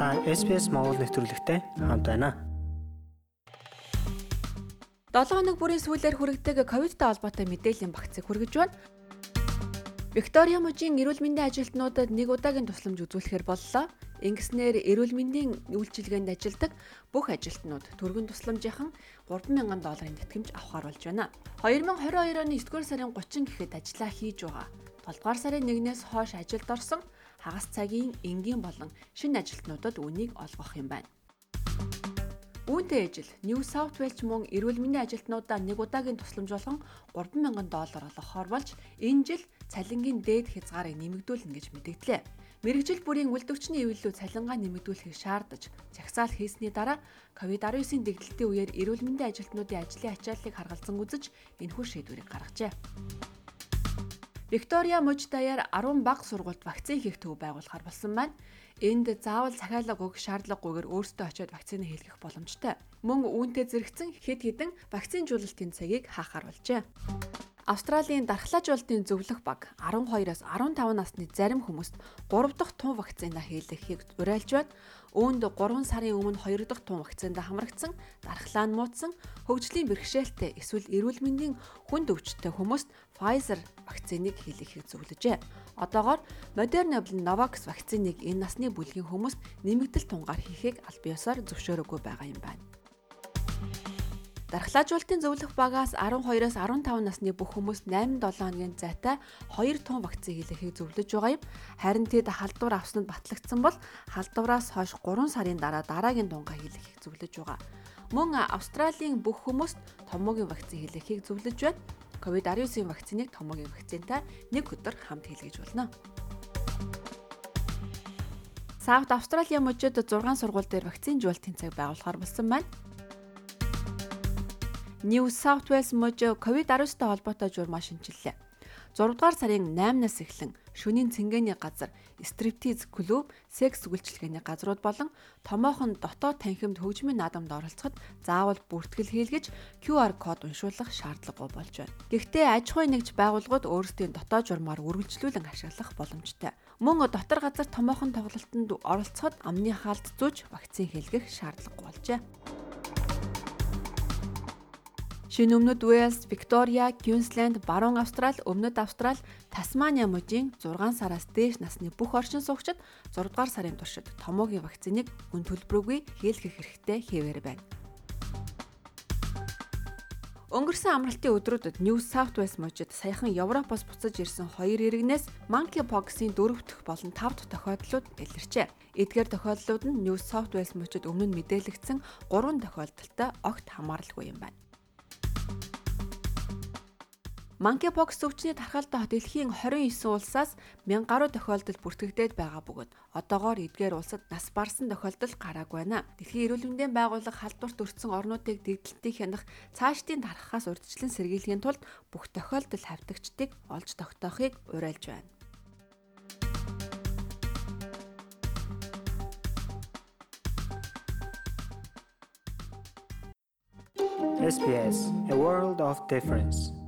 Та SPS Монгол нэвтрүүлэгтэй хамт байна. 7 хоног бүрийн сүүлээр хүрэгдэг ковидтай холбоотой мэдээллийн багцыг хүргэж байна. Виктория мужийн эрүүл мэндийн ажилтнуудад нэг удаагийн тусламж үзүүлэхээр боллоо. Ингэснээр эрүүл мэндийн үйлчилгээнд ажилладаг бүх ажилтнууд төргөн тусламжийнхан 30000 долларын тэтгэмж авахар болж байна. 2022 оны 9-р сарын 30 гэхэд ажиллаа хийж байгаа. 7 дугаар сарын 1-ээс хойш ажилд орсон хагас цагийн энгийн болон шинэ ажилтнуудад үнийг олгох юм байна. Үүнтэй ижил New South Wales мөн эрүүл мэндийн ажилтнуудаа нэг удаагийн тусламж болгон 30000 доллар олгохоор болж энэ жил цалингийн дээд хязгаарыг нэмэгдүүлнэ гэж мэдэгдлээ. Мэргэжил бүрийн үйлдвэрчний эвлэлүүд цалингаа нэмэгдүүлэхийг шаардаж загсаал хийсний дараа COVID-19-ийн дэгдэлтийн үеэр эрүүл мэндийн ажилтнуудын ажлын ачааллыг харгалзан үзэж энэхүү шийдвэрийг гаргажээ. Виктория мужид даяар 10 бага сургуульд вакцин хийх төв байгуулахар болсон байна. Энд заавал захиалга өгөх шаардлагагүйгээр өөрсдөө очиод вакцины хийлгэх боломжтой. Мөн үүнтэй зэрэгцэн хэд хэдэн вакцинжуулалтын цагийг хаахаар болжээ. Австралийн дархлаажуулалтын зөвлөх баг 12-аас 15 насны зарим хүмүүст 3 дахь тун вакцина хийлгэхийг уриалж байна. Үүнд 3 сарын өмнө 2 дахь тун вакцинд хамрагдсан, дархлаа нь муудсан, хөгжлийн бэрхшээлтэй эсвэл эрүүл мэндийн хүнд өвчтөй хүмүүст Pfizer вакциныг хийлгэхийг зөвлөжээ. Одоогоор Moderna болон Novavax вакциныг энэ насны бүлгийн хүмүүст нэмэгдэл тунгаар хийхийг аль биесээр зөвшөөрөөгүй байгаа юм байна. Дархлаажуулалтын зөвлөх багаас 12-аас 15 насны бүх хүмүүс 8-7 хоногийн зайтай 2 тонн вакцин хийлгэхийг зөвлөж байгаа юм. Харин тэд халдвар авсанд батлагдсан бол халдвараас хойш 3 сарын дараа дараагийн тунгаа хийлгэхийг зөвлөж байгаа. Мөн Австралийн бүх хүмүүст томоогийн вакцин хийлгэхийг зөвлөж байна. COVID-19 вакциныг томоогийн вакцинтай нэг өдөр хамт хийлгэж болно. Саут Австралийн мужид 6 сургууль дээр вакцин жуултын цаг байгуулахаар болсон байна. New South Wales мужи COVID-19-тай холбоотой журмаа шинчиллээ. 6 дугаар сарын 8-наас эхлэн шөнийн цэнгэний газар, стриптиз клуб, секс үйлчилгээний газрууд болон томоохон дотоод танхимд хөгжмийн наадамд оролцоход заавал бүртгэл хийлгэж QR код уншуулах шаардлагагүй болж байна. Гэхдээ аж ахуйн нэгж байгууллагууд өөрсдийн дотоод журмаар үргэлжлүүлэн ашиглах боломжтой. Мөн дотор газар томоохон тоглолтод оролцоход амны хаалт зүүж вакцин хийлгэх шаардлагагүй болжээ. Шинэ өмнөд Уэльс, Виктория, Квинсленд, Баруун Австрали, Өмнөд Австрали, Тасмания мужийн 6 сараас дээш насны бүх оршин суугчид 6 дугаар сарын туршид томоогийн вакциныг үн төлбөргүй хийлгэх хэрэгтэй хэвээр байна. Өнгөрсөн амралтын өдрүүдэд New South Wales мужид саяхан Европоос буцаж ирсэн хоёр иргэнээс monkeypox-ийн дөрөв дэх болон тав дахь тохиолдлууд илэрчээ. Эдгээр тохиолдлууд нь New South Wales мужид өмнө нь мэдээлэгдсэн 3 тохиолдолтой огт хамааралгүй юм байна. Monkeypox өвчний тархалтай дэлхийн 29 улсаас 1000 гаруй тохиолдол бүртгэгдээд байгаа бөгөөд одоогоор эдгээр улсад нас барсан тохиолдол гараагүй байна. Дэлхийн эрүүл мэндийн байгууллага халдварт өртсөн орнуудыг дэгдэлтийг хянах цаашдын тархахаас урьдчилан сэргийлэхийн тулд бүх тохиолдол хавтагчдыг олж тогтоохыг уриалж байна. SPS A World of Difference